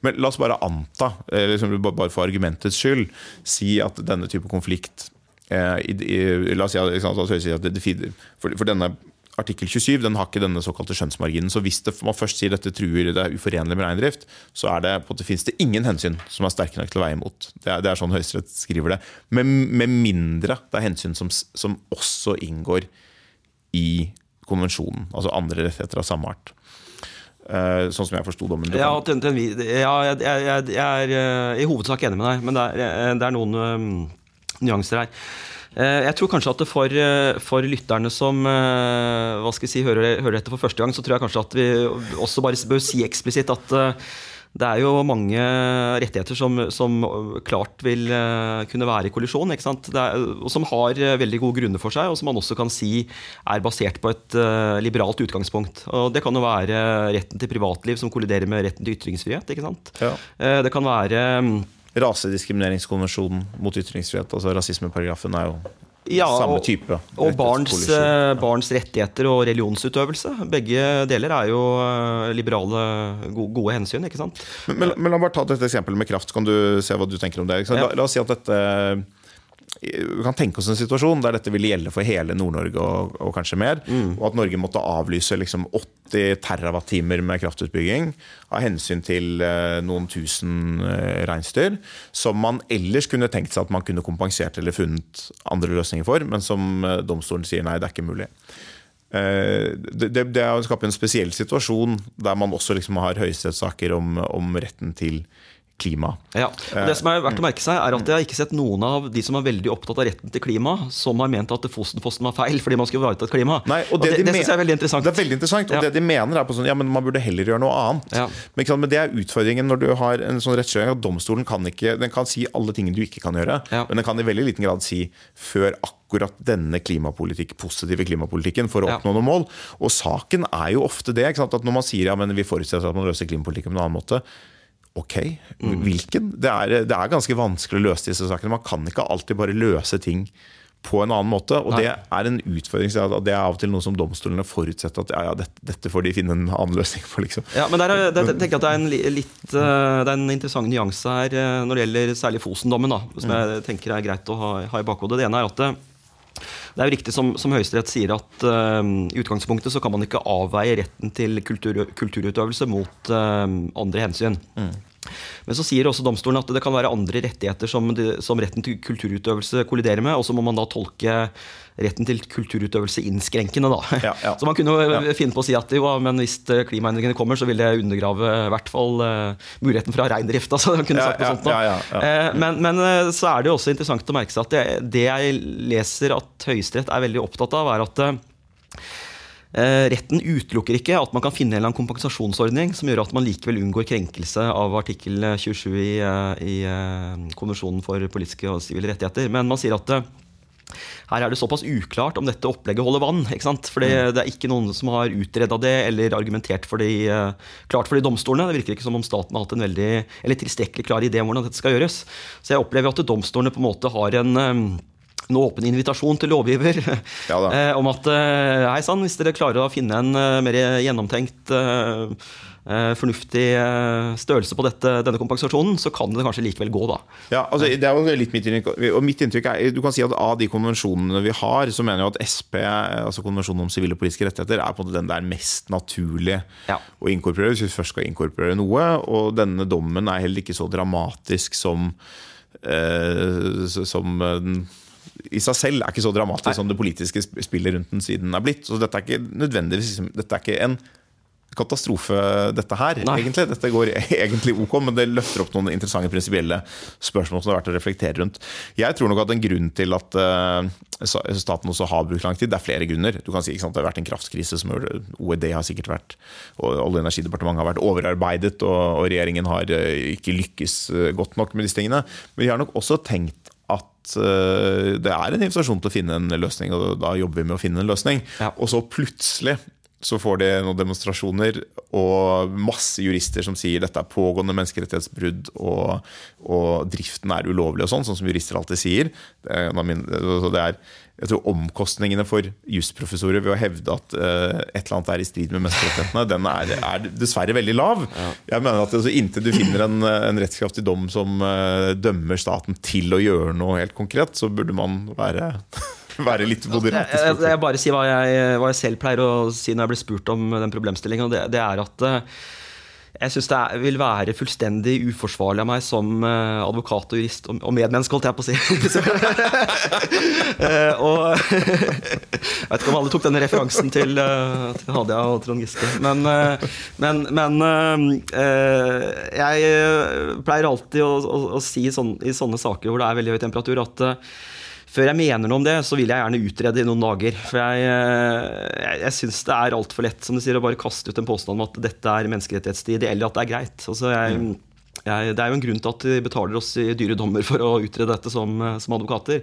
A: men la oss bare anta, eh, liksom, bare for argumentets skyld, si at denne type konflikt eh, La oss si at, det, for denne artikkel 27 den har ikke denne såkalte skjønnsmarginen. Så hvis det, man først sier dette truer det er uforenlig med reindrift, så er det, på måte, finnes det ingen hensyn som er sterke nok til å veie imot. Det er, det er sånn Høyesterett skriver det. Med, med mindre det er hensyn som, som også inngår i konvensjonen. Altså andre rettigheter av samme art. Uh, sånn som jeg forsto dommen.
B: Ja, til, til, ja jeg, jeg, jeg, jeg er uh, i hovedsak enig med deg, men det er, eh, det er noen uh, nyanser her. Eh, Jeg tror kanskje at for, eh, for lytterne som eh, hva skal jeg si, hører, hører dette for første gang, så tror jeg kanskje at vi også bare bør si eksplisitt at det er jo mange rettigheter som, som klart vil kunne være i kollisjon, ikke sant? Det er, og som har veldig gode grunner for seg, og som man også kan si er basert på et liberalt utgangspunkt. Og Det kan jo være retten til privatliv som kolliderer med retten til ytringsfrihet.
A: Ja.
B: Det kan være mm,
A: Rasediskrimineringskonvensjonen mot ytringsfrihet, altså rasismeparagrafen, er jo
B: Ja,
A: samme type.
B: Og barns,
A: rettighetskollisjon.
B: eh, barns rettigheter og religionsutøvelse. Begge deler er jo eh, liberale, gode, gode hensyn, ikke sant?
A: Men, men, men la meg bare ta et eksempel med kraft, så kan du se hva du tenker om det.
B: Ja.
A: La, la oss si at dette vi kan tenke oss en situasjon der dette ville gjelde for hele Nord-Norge og, og kanskje mer.
B: Mm.
A: Og at Norge måtte avlyse liksom 80 terawattimer med kraftutbygging av hensyn til eh, noen tusen eh, reinsdyr. Som man ellers kunne tenkt seg at man kunne kompensert eller funnet andre løsninger for, men som eh, domstolen sier nei, det er ikke mulig. Eh, det, det, det skaper en spesiell situasjon der man også liksom har høyesterettssaker om, om retten til klima.
B: Ja, og Det som er verdt å merke seg er at Jeg har ikke sett noen av de som er veldig opptatt av retten til klima, som har ment at Fosen-fossen var feil fordi man skulle ivareta et klima.
A: Nei,
B: og det
A: de
B: det, synes jeg er veldig interessant.
A: Det er veldig interessant, og
B: Ja.
A: det de mener er på sånn, ja, men man burde heller gjøre noe annet.
B: Ja.
A: Men, sant, men det er utfordringen når du har en sånn rettskjøring at domstolen kan ikke, den kan si alle tingene du ikke kan gjøre,
B: Ja.
A: men den kan i veldig liten grad si før akkurat denne klimapolitikk, positive klimapolitikken for å
B: Ja.
A: oppnå noen mål. Og saken er jo ofte det, ikke sant, at når man sier ja, men vi forutsetter at man løser klimapolitikken på en annen måte, Ok,
B: Mm.
A: hvilken? Det er, det er ganske vanskelig å løse disse sakene. Man kan ikke alltid bare løse ting på en annen måte. Og
B: Nei.
A: det er en utfordring. så Det er av og til noe som domstolene forutsetter at ja, ja, dette, dette får de finne en annen løsning på. liksom.
B: Ja, men der, er- der tenker jeg at det er en litt eh, Det er en interessant nyanse her eh, når det gjelder særlig Fosen-dommen, som jeg tenker er greit å ha, ha i bakhodet. Det ene er at det, det er jo riktig som, som Høyesterett sier at uh, i utgangspunktet så kan man ikke avveie retten til kultur, kulturutøvelse mot uh, andre hensyn. Men så sier også domstolen at det kan være andre rettigheter som, som retten til kulturutøvelse kolliderer med, og så må man da tolke retten til kulturutøvelse innskrenkende. da.
A: Ja, ja.
B: Så man kunne jo
A: Ja.
B: finne på å si at jo, men hvis eh, klimaendringene kommer, så vil det undergrave i hvert fall uh, muligheten fra reindrift. Altså, man kunne sagt noe sånt da. Eh, men, men eh, så er det jo også interessant å merke seg at det, det jeg leser at Høyesterett er veldig opptatt av, er at eh, Eh, Retten utelukker ikke at man kan finne en eller annen kompensasjonsordning som gjør at man likevel unngår krenkelse av artikkel 27 i, eh, i eh, konvensjonen for politiske og sivile rettigheter. Men man sier at eh, her er det såpass uklart om dette opplegget holder vann. ikke sant? For det, det er ikke noen som har utreda det eller argumentert for det eh, klart for de domstolene. Det virker ikke som om staten har hatt en veldig, eller tilstrekkelig klar idé om hvordan dette skal gjøres. Så jeg opplever at domstolene på en måte har en eh, en åpen invitasjon til lovgiver
A: Ja
B: eh, om at eh, hei sann, hvis dere klarer å finne en eh, mer gjennomtenkt, fornuftig eh, størrelse på dette, denne kompensasjonen, så kan det kanskje likevel gå, da.
A: Ja, altså, det er jo litt mitt inntrykk. Og mitt inntrykk er, du kan si at Av de konvensjonene vi har, så mener jeg at SP, altså konvensjonen om sivile og politiske rettigheter, er på en måte den det er mest naturlig
B: Ja.
A: å inkorporere hvis vi først skal inkorporere noe. Og denne dommen er heller ikke så dramatisk som, eh, som eh, den i seg selv er ikke så dramatisk som det politiske spillet rundt den siden er blitt. Så dette er ikke nødvendigvis liksom, Dette er ikke en katastrofe, dette her,
B: Nei.
A: egentlig. Dette går egentlig ok, men det løfter opp noen interessante prinsipielle spørsmål som det er verdt å reflektere rundt. Jeg tror nok at en grunn til at eh, staten også har brukt lang tid, det er flere grunner. Du kan si sant, Det har vært en kraftkrise som OED har sikkert vært Olje- og energidepartementet har vært overarbeidet, og, regjeringen har eh, ikke lykkes eh, godt nok med disse tingene. Men de har nok også tenkt at eh, det er en invitasjon til å finne en løsning, og da jobber vi med å finne en løsning.
B: Ja.
A: Og så plutselig så får de noen demonstrasjoner og masse jurister som sier dette er pågående menneskerettighetsbrudd og, og driften er ulovlig og sånn, sånn som jurister alltid sier. Det er, det er, jeg tror Omkostningene for jusprofessorer ved å hevde at eh, et eller annet er i strid med menneskerettighetene, den er, er dessverre veldig lav. Jeg mener at altså, Inntil du finner en, en rettskraftig dom som eh, dømmer staten til å gjøre noe helt konkret, så burde man være, være litt moderat.
B: Jeg, jeg, jeg bare sier hva jeg, hva jeg selv pleier å si når jeg blir spurt om den problemstillingen. Det, det er at eh, jeg syns det er, vil være fullstendig uforsvarlig av meg som eh, advokat og jurist og, og medmenneske, holdt jeg på å si. Eh, og Jeg vet ikke om alle tok denne referansen til, til Hadia og Trond Giske. Men, men, men jeg pleier alltid å, å, å si sånn, i sånne saker hvor det er veldig høy temperatur, at før jeg mener noe om det, så vil jeg gjerne utrede i noen dager. For jeg, eh, jeg, jeg syns det er altfor lett som du sier, å bare kaste ut en påstand om at dette er menneskerettighetstid, eller at det er greit. Altså, jeg, jeg, det er jo en grunn til at de betaler oss i dyre dommer for å utrede dette som, som advokater.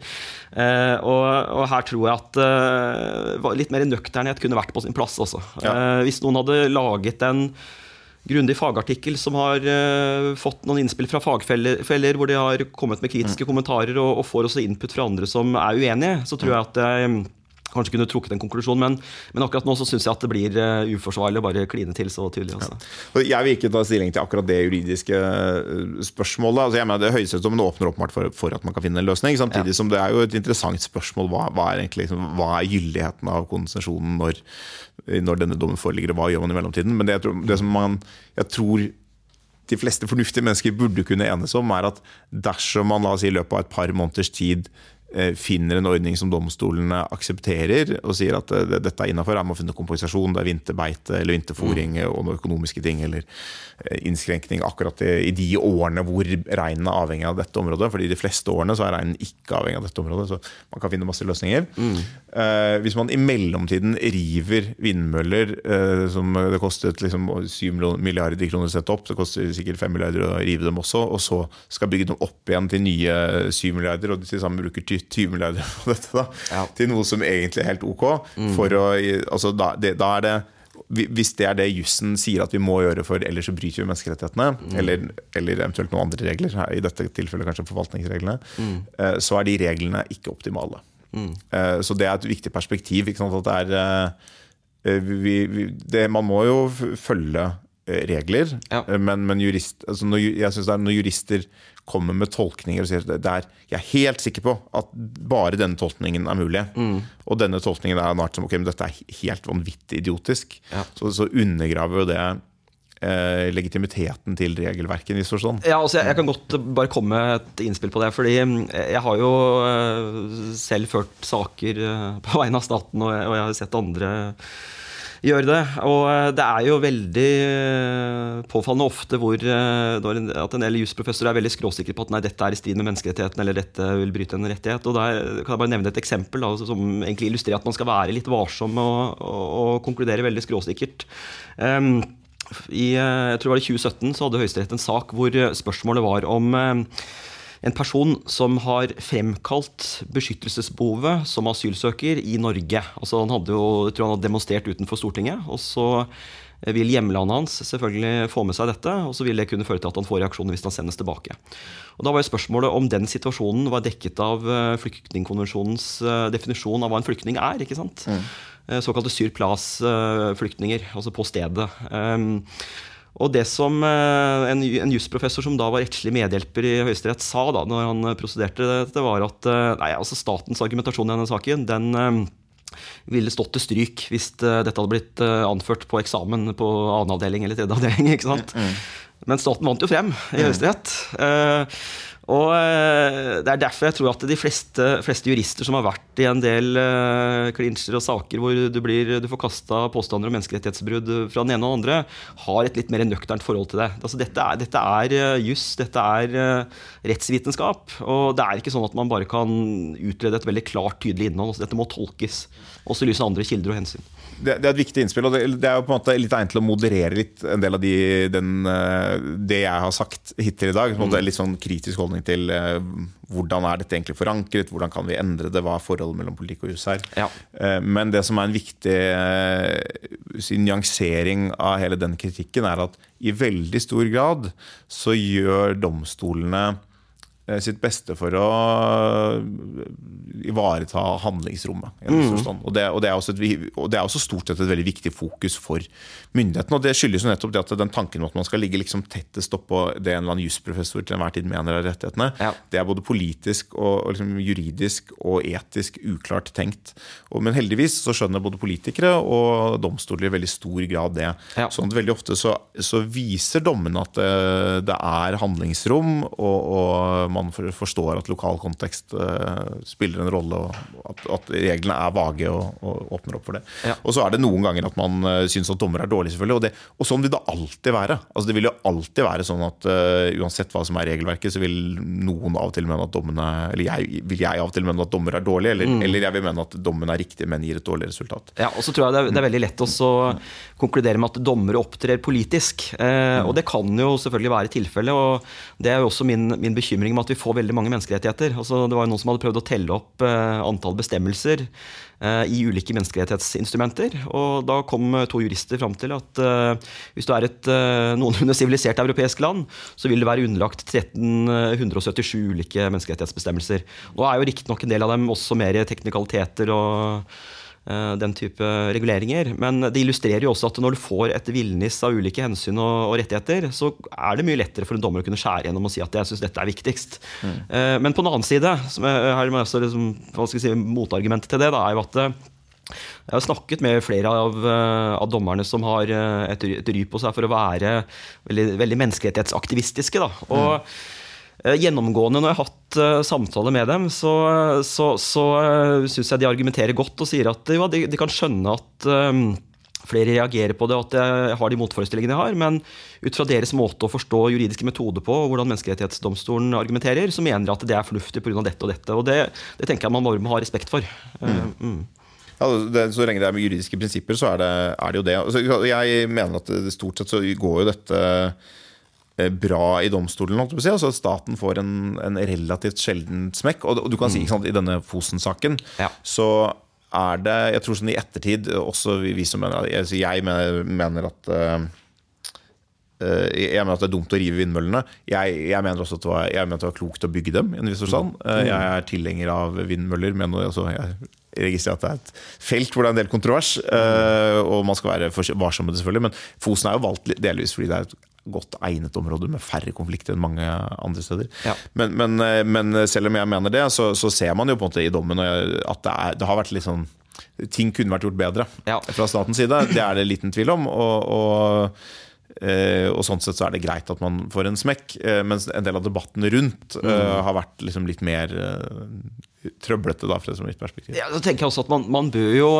B: Eh, og, og her tror jeg at eh, litt mer nøkternhet kunne vært på sin plass også.
A: Ja.
B: Eh, hvis noen hadde laget en grundig fagartikkel som har uh, fått noen innspill fra fagfeller, hvor de har kommet med kritiske
A: Mm.
B: kommentarer og, og får også input fra andre som er uenige, så tror jeg at mm, kanskje kunne trukket en konklusjon. Men, men akkurat nå så syns jeg at det blir eh, uforsvarlig å bare kline til så tydelig. Altså.
A: Ja. Jeg vil ikke ta stilling til akkurat det juridiske øh, spørsmålet. Altså jeg mener det Høyesterettsdommen åpner åpenbart for, for at man kan finne en løsning. Samtidig som det er jo et interessant spørsmål hva, hva, er, egentlig, liksom, hva er gyldigheten av konsesjonen når, når denne dommen foreligger, og hva gjør man i mellomtiden. Men det, jeg tror, det som man, jeg tror de fleste fornuftige mennesker burde kunne enes om, er at dersom man la oss i løpet av et par måneders tid eh, finner en ordning som domstolene aksepterer, og sier at eh, dette er innafor, man finne kompensasjon, det er vinterbeite eller vinterfòring og noen økonomiske ting, eller eh, innskrenkning akkurat i, de årene hvor reinen er avhengig av dette området. fordi de fleste årene så er reinen ikke avhengig av dette området, så man kan finne masse løsninger. Mm. hvis man i mellomtiden river vindmøller eh, som det kostet liksom 7 milliarder kroner å sette opp, det koster sikkert 5 milliarder å rive dem også, og så skal bygge dem opp igjen til nye 7 milliarder, og til sammen bruker 20 milliarder på dette, da,
B: Ja.
A: til noe som egentlig er helt ok. For å, altså, da, det, da er det hvis det er det jussen sier at vi må gjøre, for ellers så bryter vi menneskerettighetene, eller, eller eventuelt noen andre regler, i dette tilfellet kanskje forvaltningsreglene, mm. så er de reglene ikke optimale. Eh, Så det er et viktig perspektiv. At det er, eh, vi, vi, det, man må jo følge eh, regler,
B: Ja.
A: eh, men, men jurist, altså når, jeg synes det er når jurister kommer med tolkninger og sier at det er, jeg er helt sikker på at bare denne tolkningen er mulig. Og denne tolkningen er nart som ok, men dette er helt vanvittig idiotisk.
B: Ja.
A: Så, så undergraver jo det eh, legitimiteten til regelverket i viss forstand.
B: Ja, altså jeg, jeg kan godt bare komme med et innspill på det. fordi mm, jeg har jo eh, selv ført saker eh, på vegne av staten, og jeg, og jeg har sett andre gjøre det. Og eh, det er jo veldig eh, påfallende ofte hvor eh, at en del jusprofessorer er veldig skråsikre på at nei, dette er i strid med menneskerettighetene eller dette vil bryte en rettighet. Og der kan jeg bare nevne et eksempel da, som egentlig illustrerer at man skal være litt varsom og, og, og konkludere veldig skråsikkert. Um, i, jeg tror det var i 2017 så hadde Høyesterett en sak hvor spørsmålet var om en person som har fremkalt beskyttelsesbehovet som asylsøker i Norge. Altså Han hadde jo, jeg tror han hadde demonstrert utenfor Stortinget. og så vil hjemlandet hans selvfølgelig få med seg dette, og så vil det kunne føre til at han får reaksjoner hvis han sendes tilbake. Og Da var jo spørsmålet om den situasjonen var dekket av flyktningkonvensjonens definisjon av hva en flyktning er. ikke sant? Mm. Såkalte sur place-flyktninger, altså på stedet. Og det som eh, en, en jusprofessor som da var rettslig medhjelper i Høyesterett, sa da når han prosederte dette, var at eh, nei, altså statens argumentasjon i denne saken den eh, ville stått til stryk hvis dette hadde blitt anført på eksamen på annen avdeling eller tredje avdeling. ikke sant? Mm. Men staten vant jo frem i Høyesterett. Og eh, Det er derfor jeg tror at de fleste, fleste jurister som har vært i en del uh, klinsjer og saker hvor du, blir, du får kasta påstander om menneskerettighetsbrudd fra den ene og den andre, har et litt mer nøkternt forhold til det. Altså, dette er, dette er uh, juss, dette er rettsvitenskap. Og det er ikke sånn at man bare kan utrede et veldig klart, tydelig innhold. Altså, dette må tolkes, også i lys av andre kilder og hensyn
A: det, det, er et viktig innspill. og det, det, er jo på en måte litt egnet til å moderere litt en del av de, den, eh, det jeg har sagt hittil i dag. På en måte mm. Litt sånn kritisk holdning til uh, hvordan er dette egentlig forankret, hvordan kan vi endre det, hva er forholdet mellom politikk og jus her. Ja. Uh, men det som er en viktig uh, nyansering av hele den kritikken, er at i veldig stor grad så gjør domstolene Eh, sitt beste for å ivareta handlingsrommet. Mm. Og, det, og, det et, og, det, er også stort sett et veldig viktig fokus for myndighetene. Og det skyldes jo nettopp det at den tanken om at man skal ligge liksom tettest oppå det en eller annen jusprofessor til enhver tid mener er rettighetene, ja. det er både politisk og, og liksom juridisk og etisk uklart tenkt. men heldigvis så skjønner både politikere og domstoler i veldig stor grad det. Ja. Sånn at veldig ofte så, så viser dommene at det, det er handlingsrom. og, og man forstår at lokal kontekst uh, spiller en rolle, og at, at, reglene er vage og, og, åpner opp for det. Ja. Og så er det noen ganger at man uh, syns at dommer er dårlige, selvfølgelig. Og, det, og, sånn vil det alltid være. Altså, det vil jo alltid være sånn at uh, uansett hva som er regelverket, så vil noen av og til mene at dommene Eller jeg, vil jeg av og til mene at dommer er dårlige, eller, mm. eller, jeg vil mene at dommen er riktig, men gir et dårlig resultat.
B: Ja, og så tror jeg det er, det er veldig lett å konkludere med at dommere opptrer politisk. Uh, mm. Og det kan jo selvfølgelig være tilfellet. Og det er jo også min, min bekymring med at vi får veldig mange menneskerettigheter. Altså, det var jo noen som hadde prøvd å telle opp eh, antall bestemmelser eh, i ulike menneskerettighetsinstrumenter. Og da kom to jurister fram til at eh, hvis du er et eh, noenlunde sivilisert europeisk land, så vil det være underlagt 1377 ulike menneskerettighetsbestemmelser. Nå er jo riktignok en del av dem også mer teknikaliteter og Eh, den type reguleringer. Men det illustrerer jo også at når du får et villnis av ulike hensyn og, rettigheter, så er det mye lettere for en dommer å kunne skjære gjennom og si at jeg syns dette er viktigst. Mm. Eh, men på den annen side, som er, her er også liksom, hva skal jeg si, motargumentet til det, da, er jo at eh, jeg har snakket med flere av, av dommerne som har et, et ry på seg for å være veldig, veldig menneskerettighetsaktivistiske. Da. Og mm. Eh, gjennomgående når jeg har hatt uh, samtaler med dem, så, så, så uh, syns jeg de argumenterer godt og sier at ja, de, de, kan skjønne at um, flere reagerer på det, og at jeg har de motforestillingene jeg har. Men ut fra deres måte å forstå juridiske metoder på, og hvordan Menneskerettighetsdomstolen argumenterer, så mener de at det er fornuftig pga. dette og dette. Og det, det, tenker jeg man bare må ha respekt for. Mm.
A: Mm. Ja, det, så lenge det er med juridiske prinsipper, så er det, er det jo det. Altså, jeg mener at det, stort sett så går jo dette Eh, bra i domstolen. Si. Altså staten får en, en, relativt sjelden smekk. Og, du kan si mm. sant, I denne Fosen-saken ja. så er det Jeg tror sånn i ettertid også vi, vi som mener, jeg, jeg mener at uh, jeg mener at det er dumt å rive vindmøllene. Jeg, jeg mener også at det var, mener at det var klokt å bygge dem. Mm. Jeg er tilhenger av vindmøller. Men altså, jeg registrerer at det er et felt hvor det er en del kontrovers. Uh, og man skal være varsom med det, selvfølgelig. Men Fosen er jo valgt delvis fordi det er et godt egnet område med færre konflikter enn mange andre steder. Ja. Men, men, eh, men, selv om jeg mener det, så, så, ser man jo på en måte i dommen at det, er, det har vært litt sånn Ting kunne vært gjort bedre ja. fra statens side. Det er det liten tvil om. og, og Uh, og sånn sett så er det greit at man får en smekk, uh, mens en del av debatten rundt mm. har vært liksom litt mer trøblete, da, fra mitt perspektiv.
B: Ja, da tenker jeg også at man, man bør jo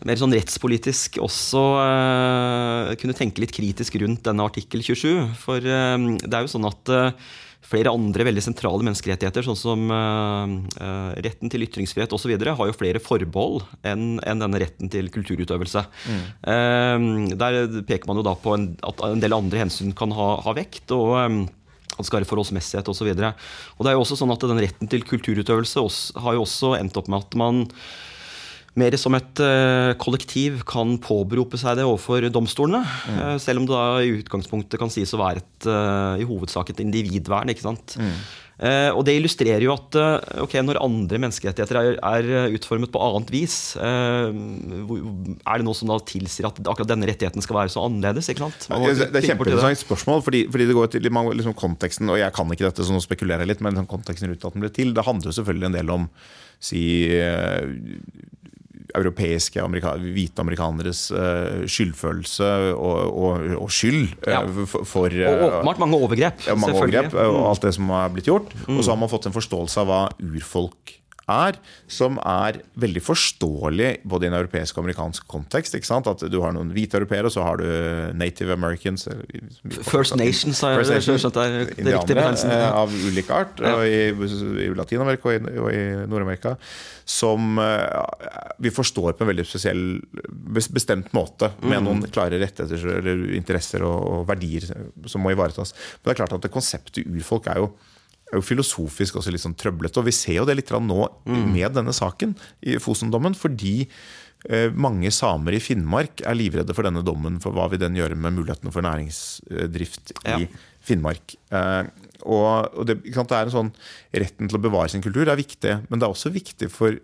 B: mer sånn rettspolitisk også uh, kunne tenke litt kritisk rundt denne artikkel 27. For uh, det er jo sånn at uh, flere andre veldig sentrale menneskerettigheter, sånn som retten til ytringsfrihet osv., har jo flere forbehold enn en denne retten til kulturutøvelse. Mm. der peker man jo da på en, at en del andre hensyn kan ha, ha vekt. og at det skal være forholdsmessighet osv. Det er jo også sånn at den retten til kulturutøvelse også, har jo også endt opp med at man mer som et uh, kollektiv kan påberope seg det overfor domstolene. Mm. Uh, selv om det da i utgangspunktet kan sies å være et, uh, i hovedsak et individvern. ikke sant? Mm. og Det illustrerer jo at ok, når andre menneskerettigheter er, er utformet på annet vis, er det noe som da tilsier at akkurat denne rettigheten skal være så annerledes? ikke sant?
A: det er et kjempeinteressant spørsmål, fordi, fordi, det går til liksom, konteksten, og jeg kan ikke dette, så nå spekulerer jeg litt, men konteksten rundt at den ble til, det handler jo selvfølgelig en del om si europeiske amerika hvite amerikaneres uh, skyldfølelse og, og, og skyld uh, ja. for, for
B: Og åpenbart mange overgrep.
A: Ja, mange overgrep og mm. alt det som har blitt gjort. Mm. Og så har man fått en forståelse av hva urfolk er, som er veldig forståelig både i en europeisk og amerikansk kontekst. At du har noen hvite europeere, og så har du native americans
B: First Nations, har jeg skjønt er det riktige
A: Av ulik art, ja. og i, i Latin-Amerika og i, i Nord-Amerika som eh, vi forstår på en veldig spesiell, bestemt måte, med mm. noen klare rettigheter eller interesser og, og, verdier som må ivaretas. Men det er klart at det konseptet urfolk er jo, er jo filosofisk også litt sånn trøblete. Og vi ser jo det litt nå mm. med denne saken i Fosen-dommen, fordi eh, mange samer i Finnmark er livredde for denne dommen, for hva vil den gjøre med mulighetene for næringsdrift i ja. Finnmark. Eh, og, det, det, er en sånn Retten til å bevare sin kultur er viktig, men det er også viktig for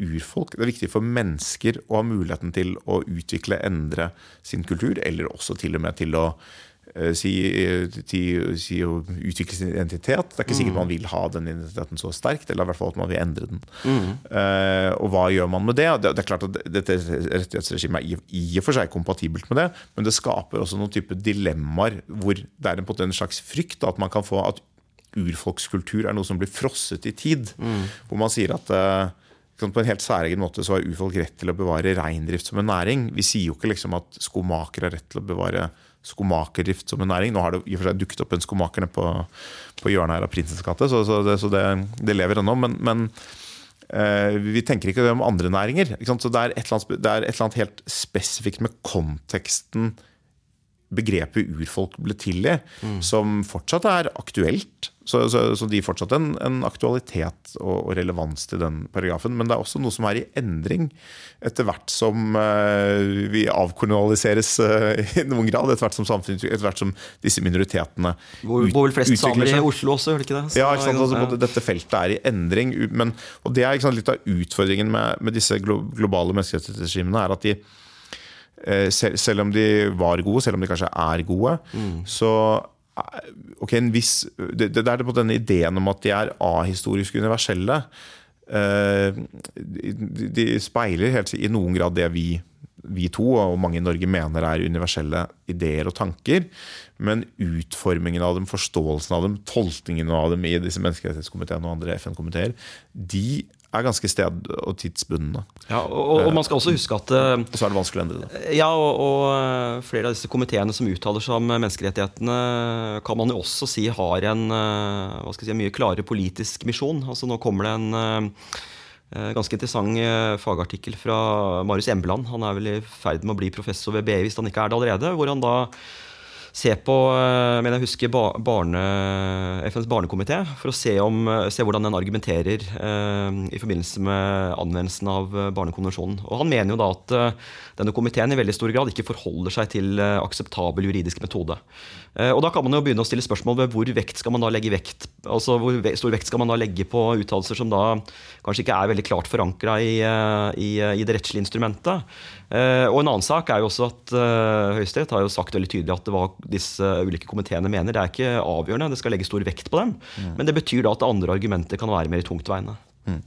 A: urfolk. Det er viktig for mennesker å ha muligheten til å utvikle, endre sin kultur, eller også til og med til å si, til, si, å utvikle sin identitet. Det er ikke sikkert mm. man vil ha den identiteten så sterkt, eller i hvert fall at man vil endre den. Mm. Uh, og hva gjør man med det? det? Det, er klart at Dette rettighetsregimet er i, og for seg kompatibelt med det, men det skaper også noen type dilemmaer hvor det er en, en slags frykt at man kan få at urfolkskultur er noe som blir frosset i tid. Mm. Hvor man sier at uh, på en helt særegen måte så har urfolk rett til å bevare reindrift som en næring. Vi sier jo ikke liksom at skomaker har rett til å bevare skomakerdrift som en næring. Nå har det i og for seg dukket opp en skomaker på, på hjørnet her av Prinsens gate, så, så, det, så det, det, lever ennå. Men, men eh, vi tenker ikke om andre næringer. Så det er, annet, det er, et eller annet, helt spesifikt med konteksten begrepet urfolk ble til i, mm. som fortsatt er aktuelt. Så, så, så de fortsatt en, en aktualitet og, og, relevans til den paragrafen. Men det er også noe som er i endring etter hvert som uh, vi avkolonialiseres uh, i noen grad. Etter hvert som samfunnet, etter hvert som disse minoritetene
B: Hvor bor vel flest samer i Oslo også, gjør det ikke det?
A: Så, ja, ikke sant? Altså, dette feltet er i endring. Men, og det er sant, litt av utfordringen med, med disse globale menneskerettighetsregimene, er at de Eh, selv, selv, om de var gode, selv om de kanskje er gode, mm. så ok, en viss, det, det er på denne ideen om at de er ahistorisk universelle. Eh, de speiler helt i noen grad det vi, vi to og mange i Norge mener er universelle ideer og tanker. Men utformingen av dem, forståelsen av dem, tolkningen av dem i disse menneskerettighetskomiteene og andre FN-komiteer, de er ganske sted- og tidsbundne.
B: Ja, og, og, man skal også huske at Og
A: Så er det vanskelig å endre det.
B: Ja, og, og, eh, flere av disse komiteene som uttaler seg om menneskerettighetene, kan man jo også si har en, hva skal jeg si, mye klarere politisk misjon. Altså Nå kommer det en ganske interessant fagartikkel fra Marius Embeland. Han er vel i ferd med å bli professor ved BI hvis han ikke er det allerede. hvor han da se på eh, men jeg husker barne, FNs barnekomité for å se, om, eh, se, hvordan den argumenterer eh, i forbindelse med anvendelsen av Barnekonvensjonen. Og Han mener jo da at denne komiteen i veldig stor grad ikke forholder seg til akseptabel juridisk metode. og Da kan man jo begynne å stille spørsmål ved hvor vekt skal man da legge vekt altså hvor stor vekt skal man da legge på uttalelser som da kanskje ikke er veldig klart forankra i, i, i, det rettslige instrumentet. og En annen sak er jo også at Høyesterett har jo sagt veldig tydelig at det var disse ulike komiteene mener. Det er ikke avgjørende, det skal legge stor vekt på dem. Mm. Men det betyr da at andre argumenter kan være mer tungtveiende. Mm.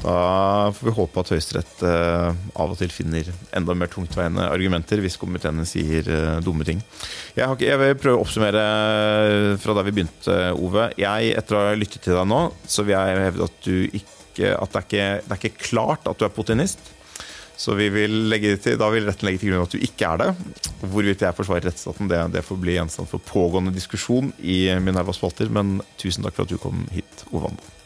A: Da får vi håpe at Høyesterett uh, av og til finner enda mer tungtveiende argumenter hvis komiteene sier uh, dumme ting. Jeg, ikke, jeg, vil prøve å oppsummere eh, fra der vi begynte, Ove. Jeg, etter å ha lyttet til deg nå, så vil jeg hevde at, ikke, at det, er ikke, det er ikke klart at du er putinist. Så vi vil til, da vil retten legge til grunn at du ikke er det. Hvorvidt jeg forsvarer rettsstaten, det, det får bli gjenstand for pågående diskusjon i Minerva-spalter. Men tusen takk for at du kom hit, Ove.
B: Takk.